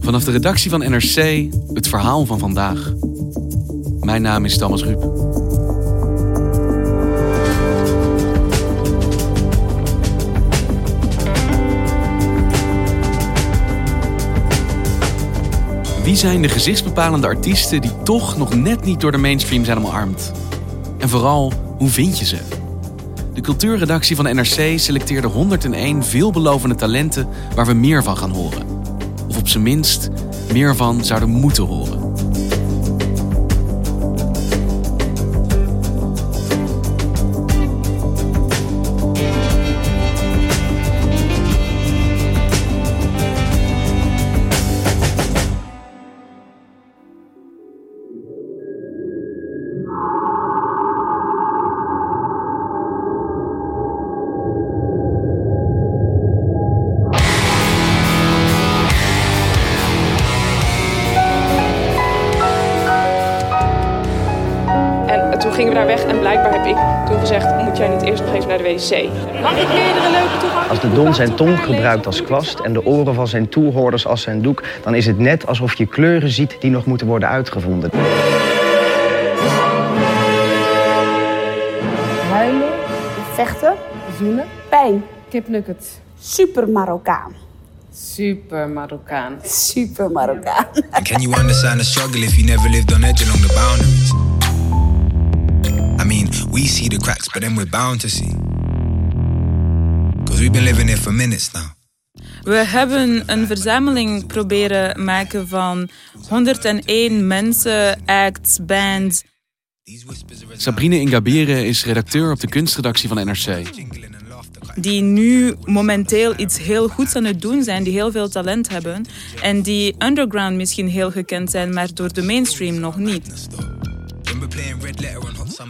Vanaf de redactie van NRC het verhaal van vandaag. Mijn naam is Thomas Ruip. Wie zijn de gezichtsbepalende artiesten die toch nog net niet door de mainstream zijn omarmd? En vooral, hoe vind je ze? De cultuurredactie van NRC selecteerde 101 veelbelovende talenten waar we meer van gaan horen. Op zijn minst meer van zouden moeten horen. Wc? Mag ik meerdere leuke toegang? Als de Don zijn tong gebruikt als kwast en de oren van zijn toehoorders als zijn doek, dan is het net alsof je kleuren ziet die nog moeten worden uitgevonden. Huilen, vechten, zoenen, pijn. Kip Nugget. Super Marokkaan. Super Marokkaan. Super Marokkaan. And can you understand the struggle if you never lived on edge along the boundaries? I mean, we see the cracks, but then we're bound to see. Because we've been living here for minutes now. We hebben een verzameling proberen maken van 101 mensen, acts, bands. Sabrine Ingabire is redacteur op de kunstredactie van NRC. die nu momenteel iets heel goeds aan het doen zijn, die heel veel talent hebben en die underground misschien heel gekend zijn, maar door de mainstream nog niet.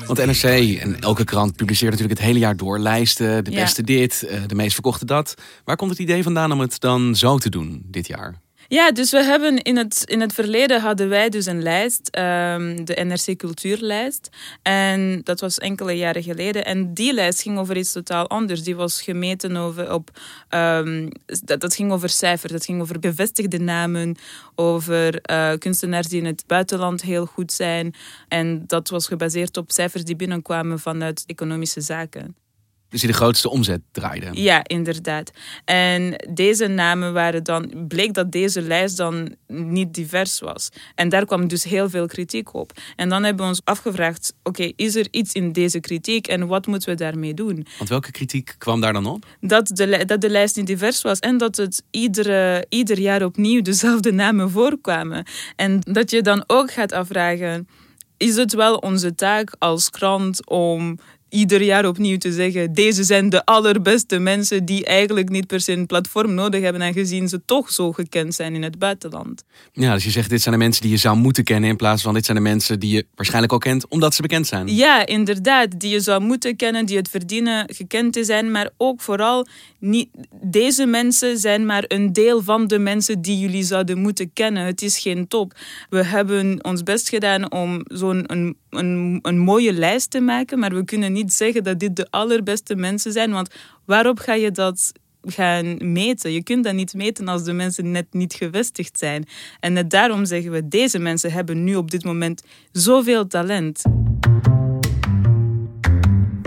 Want NRC en elke krant publiceert natuurlijk het hele jaar door lijsten. De Ja. beste dit, eh, de meest verkochte dat. Waar komt het idee vandaan om het dan zo te doen dit jaar? Ja, dus we hebben in het, in het verleden hadden wij dus een lijst, ehm, de NRC Cultuurlijst. En dat was enkele jaren geleden. En die lijst ging over iets totaal anders. Die was gemeten over, op, ehm, dat, dat ging over cijfers, dat ging over bevestigde namen, over eh, kunstenaars die in het buitenland heel goed zijn. En dat was gebaseerd op cijfers die binnenkwamen vanuit economische zaken. Dus die de grootste omzet draaide. Ja, inderdaad. En deze namen waren dan, bleek dat deze lijst dan niet divers was. En daar kwam dus heel veel kritiek op. En dan hebben we ons afgevraagd: oké, is er iets in deze kritiek en wat moeten we daarmee doen? Want welke kritiek kwam daar dan op? Dat de, dat de lijst niet divers was en dat het iedere, ieder jaar opnieuw dezelfde namen voorkwamen. En dat je dan ook gaat afvragen: is het wel onze taak als krant om ieder jaar opnieuw te zeggen: deze zijn de allerbeste mensen die eigenlijk niet per se een platform nodig hebben, aangezien ze toch zo gekend zijn in het buitenland. Ja, dus je zegt dit zijn de mensen die je zou moeten kennen in plaats van dit zijn de mensen die je waarschijnlijk al kent omdat ze bekend zijn. Ja, inderdaad, die je zou moeten kennen, die het verdienen gekend te zijn, maar ook vooral niet, deze mensen zijn maar een deel van de mensen die jullie zouden moeten kennen. Het is geen top. We hebben ons best gedaan om zo'n een, een, een mooie lijst te maken, maar we kunnen niet zeggen dat dit de allerbeste mensen zijn, want waarop ga je dat gaan meten? Je kunt dat niet meten als de mensen net niet gevestigd zijn. En net daarom zeggen we, deze mensen hebben nu op dit moment zoveel talent.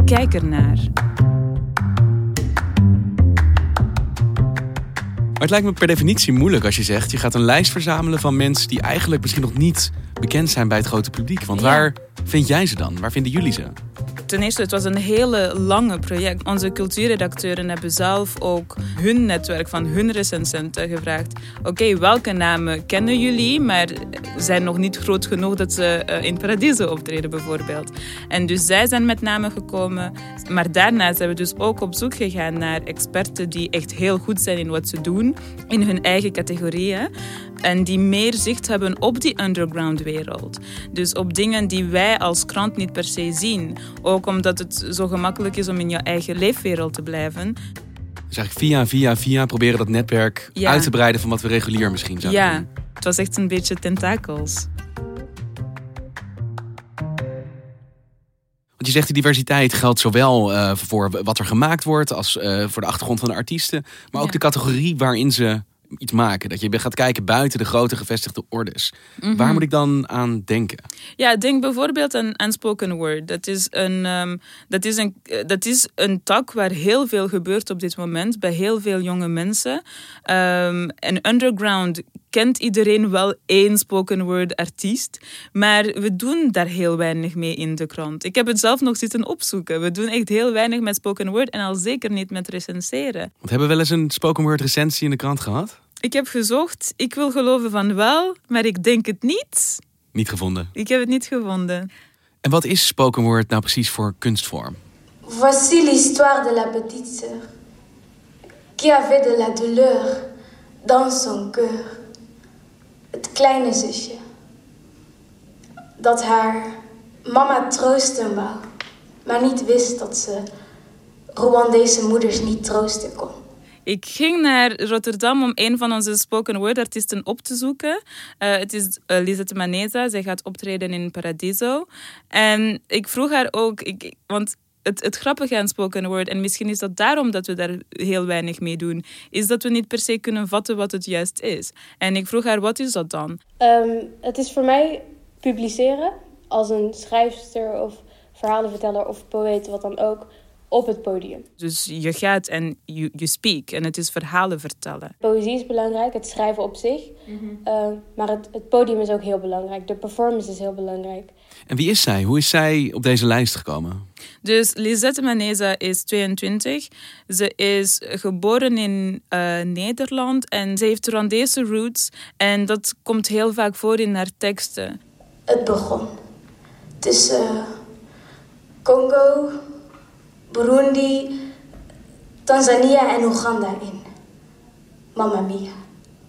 Kijk ernaar. Maar het lijkt me per definitie moeilijk als je zegt... je gaat een lijst verzamelen van mensen die eigenlijk misschien nog niet bekend zijn bij het grote publiek. Want Ja. waar vind jij ze dan? Waar vinden jullie ze? Ten eerste, het was een hele lange project. Onze cultuurredacteuren hebben zelf ook hun netwerk van hun recensenten gevraagd. Oké, welke namen kennen jullie, maar zijn nog niet groot genoeg dat ze eh, in Paradiso optreden bijvoorbeeld. En dus zij zijn met namen gekomen. Maar daarna zijn we dus ook op zoek gegaan naar experten die echt heel goed zijn in wat ze doen, in hun eigen categorieën. En die meer zicht hebben op die underground wereld. Dus op dingen die wij als krant niet per se zien. Ook omdat het zo gemakkelijk is om in je eigen leefwereld te blijven. Dus eigenlijk via, via, via proberen dat netwerk Ja. uit te breiden van wat we regulier misschien zouden Ja, doen. het was echt een beetje tentakels. Want je zegt die diversiteit geldt zowel eh, voor wat er gemaakt wordt als eh, voor de achtergrond van de artiesten. Maar ook Ja. de categorie waarin ze iets maken. Dat je gaat kijken buiten de grote gevestigde ordes. Mhm. Waar moet ik dan aan denken? Ja, denk bijvoorbeeld aan, aan spoken word. Dat is, een, ehm, dat, is een, eh, dat is een tak waar heel veel gebeurt op dit moment bij heel veel jonge mensen. Ehm, en underground kent iedereen wel één spoken word artiest, maar we doen daar heel weinig mee in de krant. Ik heb het zelf nog zitten opzoeken. We doen echt heel weinig met spoken word en al zeker niet met recenseren. Want hebben we wel eens een spoken word recensie in de krant gehad? Ik heb gezocht, ik wil geloven van wel, maar ik denk het niet. Niet gevonden. Ik heb het niet gevonden. En wat is spoken word nou precies voor kunstvorm? Voici l'histoire de la petite sœur qui avait de la douleur dans son cœur. Het kleine zusje dat haar mama troosten wou, maar niet wist dat ze Rwandese moeders niet troosten kon. Ik ging naar Rotterdam om een van onze spoken word artiesten op te zoeken. Eh, het is uh, Lisette Maneza. Zij gaat optreden in Paradiso. En ik vroeg haar ook, ik, want het, het grappige aan spoken word, en misschien is dat daarom dat we daar heel weinig mee doen, is dat we niet per se kunnen vatten wat het juist is. En ik vroeg haar, wat is dat dan? Um, het is voor mij publiceren als een schrijfster of verhalenverteller of poëet, wat dan ook, op het podium. Dus je gaat en je, je speak en het is verhalen vertellen. Poëzie is belangrijk, het schrijven op zich. Mm -hmm. uh, maar het, het podium is ook heel belangrijk. De performance is heel belangrijk. En wie is zij? Hoe is zij op deze lijst gekomen? Dus Lisette Maneza is 22. Ze is geboren in uh, Nederland en ze heeft Rwandese roots. En dat komt heel vaak voor in haar teksten. Het begon tussen uh, Congo, Burundi, Tanzania en Oeganda in. Mamma mia,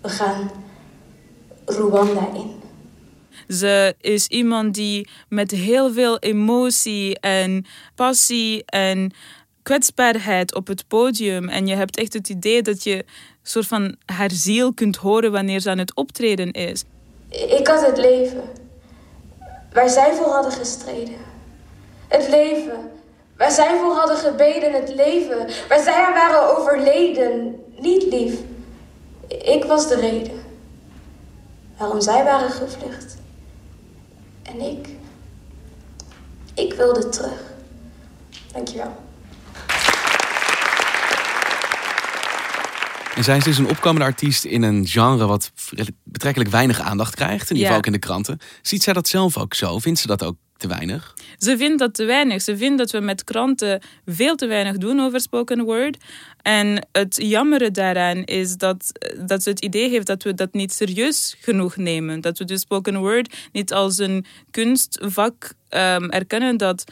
we gaan Rwanda in. Ze is iemand die met heel veel emotie en passie en kwetsbaarheid op het podium. En je hebt echt het idee dat je soort van haar ziel kunt horen wanneer ze aan het optreden is. Ik had het leven waar zij voor hadden gestreden. Het leven waar zij voor hadden gebeden. Het leven waar zij waren overleden. Niet lief. Ik was de reden waarom zij waren gevlucht. En ik, ik wilde terug. Dankjewel. En zij is dus een opkomende artiest in een genre wat betrekkelijk weinig aandacht krijgt. In ieder geval Ja. ook in de kranten. Ziet zij dat zelf ook zo? Vindt ze dat ook te weinig? Ze vindt dat te weinig. Ze vindt dat we met kranten veel te weinig doen over spoken word. En het jammere daaraan is dat, dat ze het idee heeft dat we dat niet serieus genoeg nemen. Dat we dus spoken word niet als een kunstvak um, erkennen dat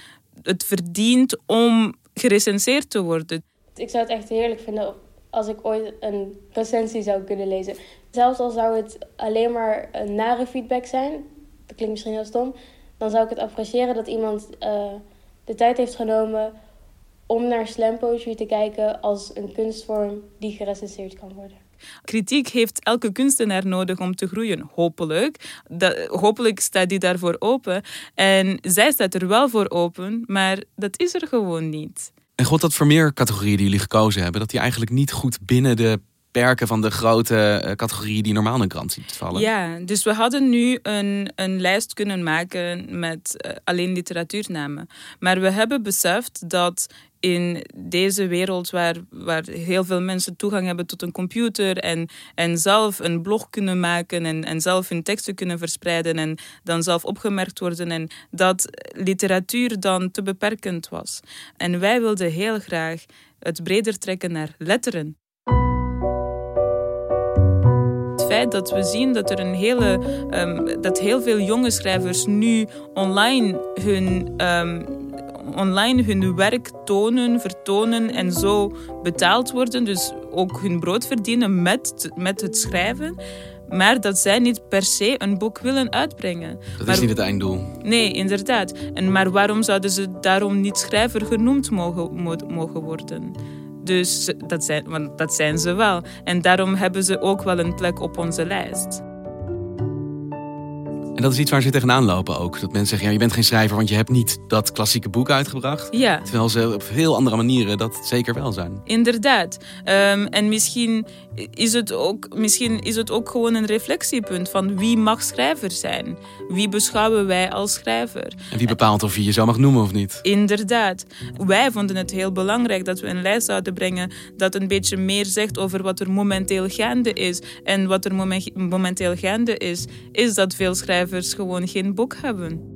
het verdient om gerecenseerd te worden. Ik zou het echt heerlijk vinden als ik ooit een recensie zou kunnen lezen. Zelfs al zou het alleen maar een nare feedback zijn, dat klinkt misschien heel stom, dan zou ik het appreciëren dat iemand uh, de tijd heeft genomen om naar slam poetry te kijken als een kunstvorm die gerecenseerd kan worden. Kritiek heeft elke kunstenaar nodig om te groeien, hopelijk. Dat, hopelijk staat die daarvoor open. En zij staat er wel voor open, maar dat is er gewoon niet. En god dat voor meer categorieën die jullie gekozen hebben, dat die eigenlijk niet goed binnen de perken van de grote uh, categorieën die normaal in een krant ziet vallen. Ja, dus we hadden nu een, een lijst kunnen maken met uh, alleen literatuurnamen. Maar we hebben beseft dat in deze wereld waar, waar heel veel mensen toegang hebben tot een computer en, en zelf een blog kunnen maken en, en zelf hun teksten kunnen verspreiden en dan zelf opgemerkt worden en dat literatuur dan te beperkend was. En wij wilden heel graag het breder trekken naar letteren. Feit dat we zien dat er een hele, um, dat heel veel jonge schrijvers nu online hun um, online hun werk tonen, vertonen en zo betaald worden. Dus ook hun brood verdienen met, met het schrijven. maar dat zij niet per se een boek willen uitbrengen. Dat maar, is niet het einddoel. Nee, inderdaad. En, maar waarom zouden ze daarom niet schrijver genoemd mogen, mo- mogen worden? Dus dat zijn, want dat zijn ze wel. En daarom hebben ze ook wel een plek op onze lijst. En dat is iets waar ze tegenaan lopen ook. Dat mensen zeggen, ja, je bent geen schrijver, want je hebt niet dat klassieke boek uitgebracht. Ja. Terwijl ze op heel andere manieren dat zeker wel zijn. Inderdaad. Ehm, en misschien is, het ook, misschien is het ook gewoon een reflectiepunt van wie mag schrijver zijn? Wie beschouwen wij als schrijver? En wie bepaalt of je je zo mag noemen of niet? Inderdaad. Wij vonden het heel belangrijk dat we een lijst zouden brengen dat een beetje meer zegt over wat er momenteel gaande is. En wat er momen- momenteel gaande is, is dat veel schrijvers gewoon geen boek hebben.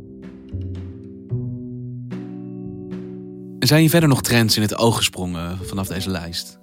En zijn hier verder nog trends in het oog gesprongen vanaf deze lijst?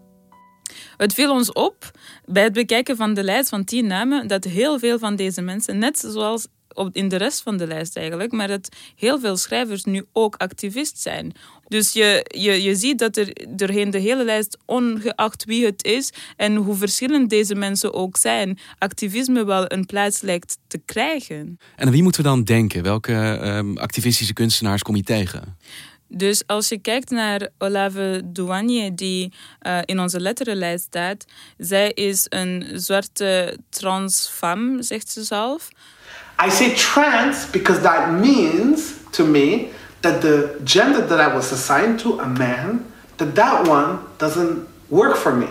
Het viel ons op bij het bekijken van de lijst van tien namen dat heel veel van deze mensen, net zoals in de rest van de lijst eigenlijk, maar dat heel veel schrijvers nu ook activist zijn. Dus je, je, je ziet dat er doorheen de hele lijst, ongeacht wie het is en hoe verschillend deze mensen ook zijn, activisme wel een plaats lijkt te krijgen. En aan wie moeten we dan denken? Welke ehm, activistische kunstenaars kom je tegen? Dus als je kijkt naar Olave Douanier, die uh, in onze letterenlijst staat, zij is een zwarte trans femme, zegt ze zelf. I say trans because that means to me that the gender that I was assigned to, a man, that that one doesn't work for me.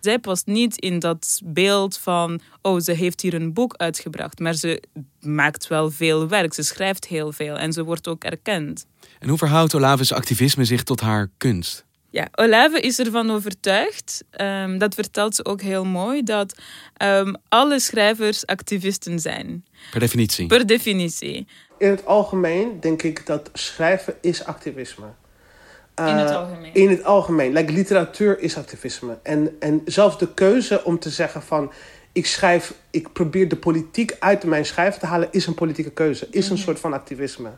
Zij past niet in dat beeld van, oh, ze heeft hier een boek uitgebracht, maar ze maakt wel veel werk, ze schrijft heel veel en ze wordt ook erkend. En hoe verhoudt Olave's activisme zich tot haar kunst? Ja, Olave is ervan overtuigd, um, dat vertelt ze ook heel mooi, dat um, alle schrijvers activisten zijn. Per definitie? Per definitie. In het algemeen denk ik dat schrijven is activisme. Uh, in het algemeen? In het algemeen. Like, literatuur is activisme. En, en zelfs de keuze om te zeggen van... ik schrijf, ik probeer de politiek uit mijn schrijven te halen... is een politieke keuze, is een soort van activisme.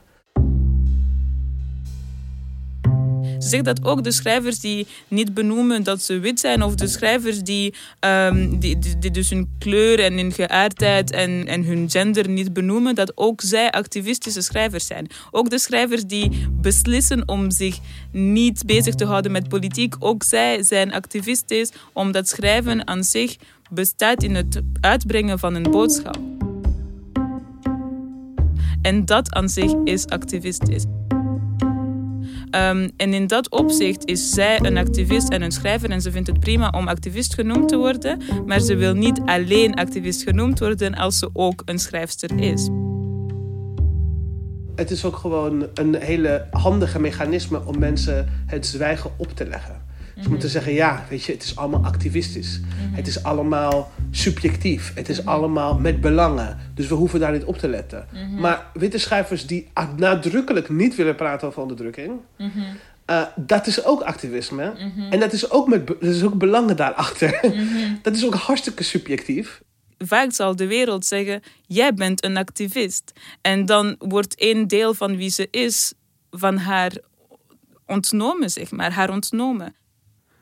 Ze zegt dat ook de schrijvers die niet benoemen dat ze wit zijn, of de schrijvers die, um, die, die, die, dus hun kleur en hun geaardheid en, en hun gender niet benoemen, dat ook zij activistische schrijvers zijn. Ook de schrijvers die beslissen om zich niet bezig te houden met politiek, ook zij zijn activistisch, omdat schrijven aan zich bestaat in het uitbrengen van een boodschap. En dat aan zich is activistisch. Um, en in dat opzicht is zij een activist en een schrijver en ze vindt het prima om activist genoemd te worden, maar ze wil niet alleen activist genoemd worden als ze ook een schrijfster is. Het is ook gewoon een hele handige mechanisme om mensen het zwijgen op te leggen. Mm om te zeggen, ja, weet je, het is allemaal activistisch. Mm -hmm. Het is allemaal subjectief. Het is mm allemaal met belangen. Dus we hoeven daar niet op te letten. Maar witte schrijvers die nadrukkelijk niet willen praten over onderdrukking... Uh, dat is ook activisme. En dat is ook, met, dat is ook belangen daarachter. dat is ook hartstikke subjectief. Vaak zal de wereld zeggen, jij bent een activist. En dan wordt één deel van wie ze is van haar ontnomen, zeg maar, haar ontnomen.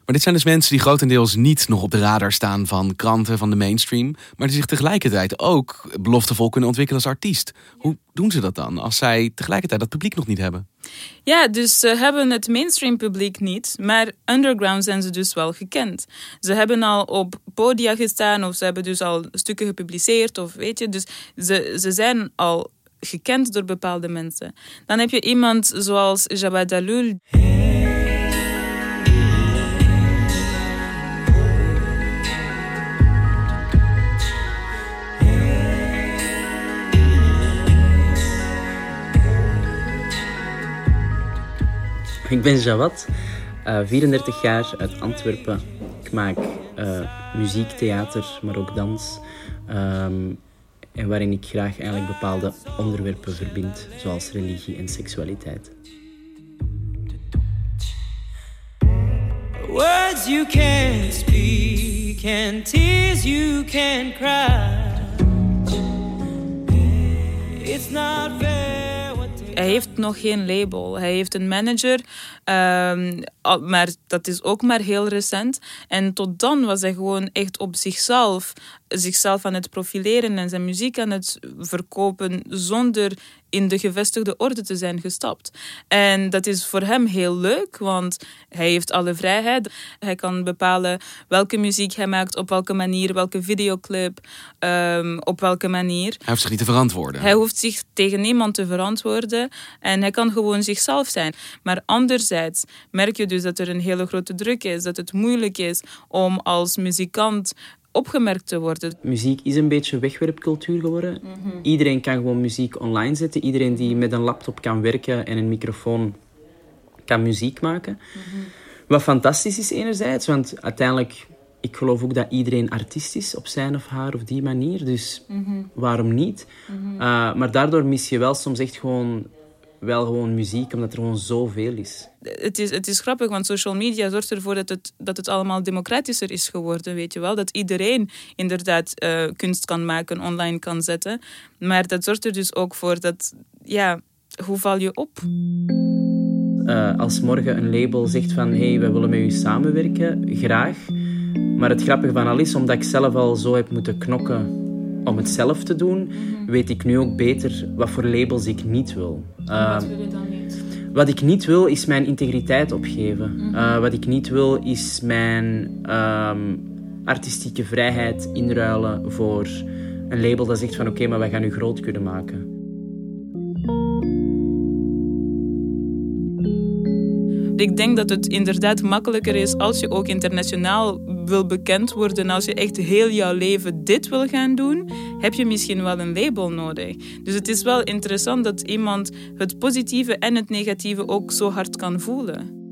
Maar dit zijn dus mensen die grotendeels niet nog op de radar staan van kranten, van de mainstream. Maar die zich tegelijkertijd ook beloftevol kunnen ontwikkelen als artiest. Hoe doen ze dat dan als zij tegelijkertijd dat publiek nog niet hebben? Ja, dus ze hebben het mainstream publiek niet. Maar underground zijn ze dus wel gekend. Ze hebben al op podia gestaan of ze hebben dus al stukken gepubliceerd. Of weet je, dus ze, ze zijn al gekend door bepaalde mensen. Dan heb je iemand zoals Jabba Dalul. Ik ben Jawad, uh, 34 jaar uit Antwerpen. Ik maak uh, muziek, theater, maar ook dans. Um, en waarin ik graag eigenlijk bepaalde onderwerpen verbind, zoals religie en seksualiteit. Words you can't speak and tears you can cry. It's not fair. Hij heeft nog geen label. Hij heeft een manager. Um, al- maar dat is ook maar heel recent. En tot dan was hij gewoon echt op zichzelf, zichzelf aan het profileren en zijn muziek aan het verkopen zonder in de gevestigde orde te zijn gestapt. En dat is voor hem heel leuk, want hij heeft alle vrijheid. Hij kan bepalen welke muziek hij maakt, op welke manier, welke videoclip, ehm, op welke manier. Hij hoeft zich niet te verantwoorden. Hij hoeft zich tegen niemand te verantwoorden en hij kan gewoon zichzelf zijn. Maar anderzijds merk je dus dat er een hele grote druk is, dat het moeilijk is om als muzikant opgemerkt te worden. Muziek is een beetje wegwerpcultuur geworden. Iedereen kan gewoon muziek online zetten. Iedereen die met een laptop kan werken en een microfoon kan muziek maken. Wat fantastisch is enerzijds, want uiteindelijk, ik geloof ook dat iedereen artiest is op zijn of haar of die manier. Dus Mhm. waarom niet? Mhm. Uh, maar daardoor mis je wel soms echt gewoon, wel gewoon muziek, omdat er gewoon zoveel is. Het is, het is grappig, want social media zorgt ervoor dat het, dat het allemaal democratischer is geworden, weet je wel. Dat iedereen inderdaad eh, kunst kan maken, online kan zetten. Maar dat zorgt er dus ook voor dat, ja, hoe val je op? Uh, als morgen een label zegt van hé, hey, wij willen met u samenwerken, graag. Maar het grappige van al is, omdat ik zelf al zo heb moeten knokken om het zelf te doen, weet ik nu ook beter wat voor labels ik niet wil. Uh, wat wil je dan niet? Wat ik niet wil, is mijn integriteit opgeven. Uh, wat ik niet wil, is mijn um, artistieke vrijheid inruilen voor een label dat zegt van oké, okay, maar wij gaan u groot kunnen maken. Ik denk dat het inderdaad makkelijker is als je ook internationaal wil bekend worden. Als je echt heel jouw leven dit wil gaan doen, heb je misschien wel een label nodig. Dus het is wel interessant dat iemand het positieve en het negatieve ook zo hard kan voelen.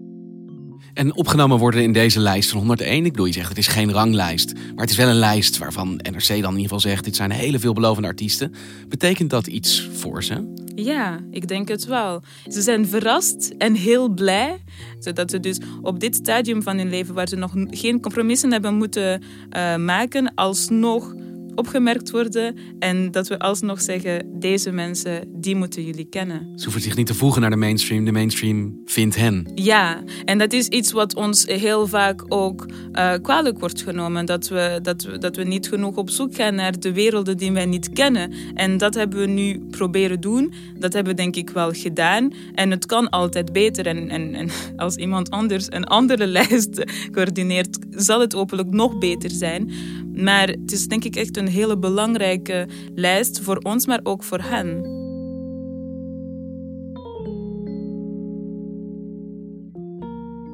En opgenomen worden in deze lijst van 101. Ik bedoel, je zegt het is geen ranglijst. Maar het is wel een lijst waarvan NRC dan in ieder geval zegt... dit zijn hele veelbelovende artiesten. Betekent dat iets voor ze? Ja, ik denk het wel. Ze zijn verrast en heel blij. Zodat ze dus op dit stadium van hun leven... waar ze nog geen compromissen hebben moeten uh, maken... alsnog opgemerkt worden en dat we alsnog zeggen, deze mensen, die moeten jullie kennen. Ze hoeven zich niet te voegen naar de mainstream, de mainstream vindt hen. Ja, en dat is iets wat ons heel vaak ook uh, kwalijk wordt genomen, dat we, dat, we, dat we niet genoeg op zoek gaan naar de werelden die wij niet kennen. En dat hebben we nu proberen doen, dat hebben we denk ik wel gedaan en het kan altijd beter. En, en, en als iemand anders een andere lijst coördineert, zal het hopelijk nog beter zijn. Maar het is denk ik echt een hele belangrijke lijst voor ons, maar ook voor hen.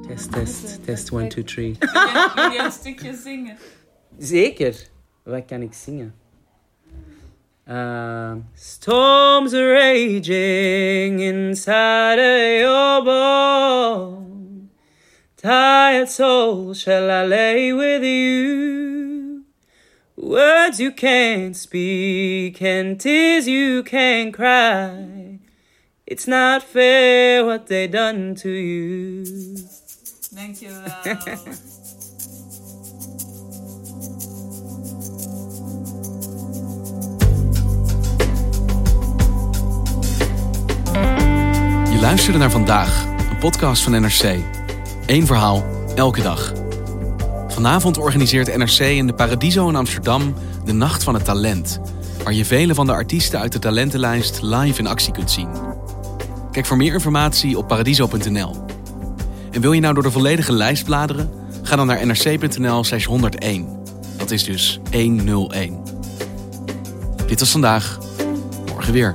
Test, test, test, 1, 2, 3. Wil je een stukje zingen? Zeker. Wat kan ik zingen? Uh, storms are raging inside of your bone. Tired soul, shall I lay with you? Words you can't speak and tears you can't cry. It's not fair what they done to you. Dankjewel. Je luisterde naar vandaag, een podcast van NRC. Eén verhaal, elke dag. Vanavond organiseert NRC in de Paradiso in Amsterdam de Nacht van het Talent, waar je vele van de artiesten uit de talentenlijst live in actie kunt zien. Kijk voor meer informatie op paradiso.nl. En wil je nou door de volledige lijst bladeren? Ga dan naar nrc.nl/slash 101. Dat is dus 101. Dit was vandaag, morgen weer.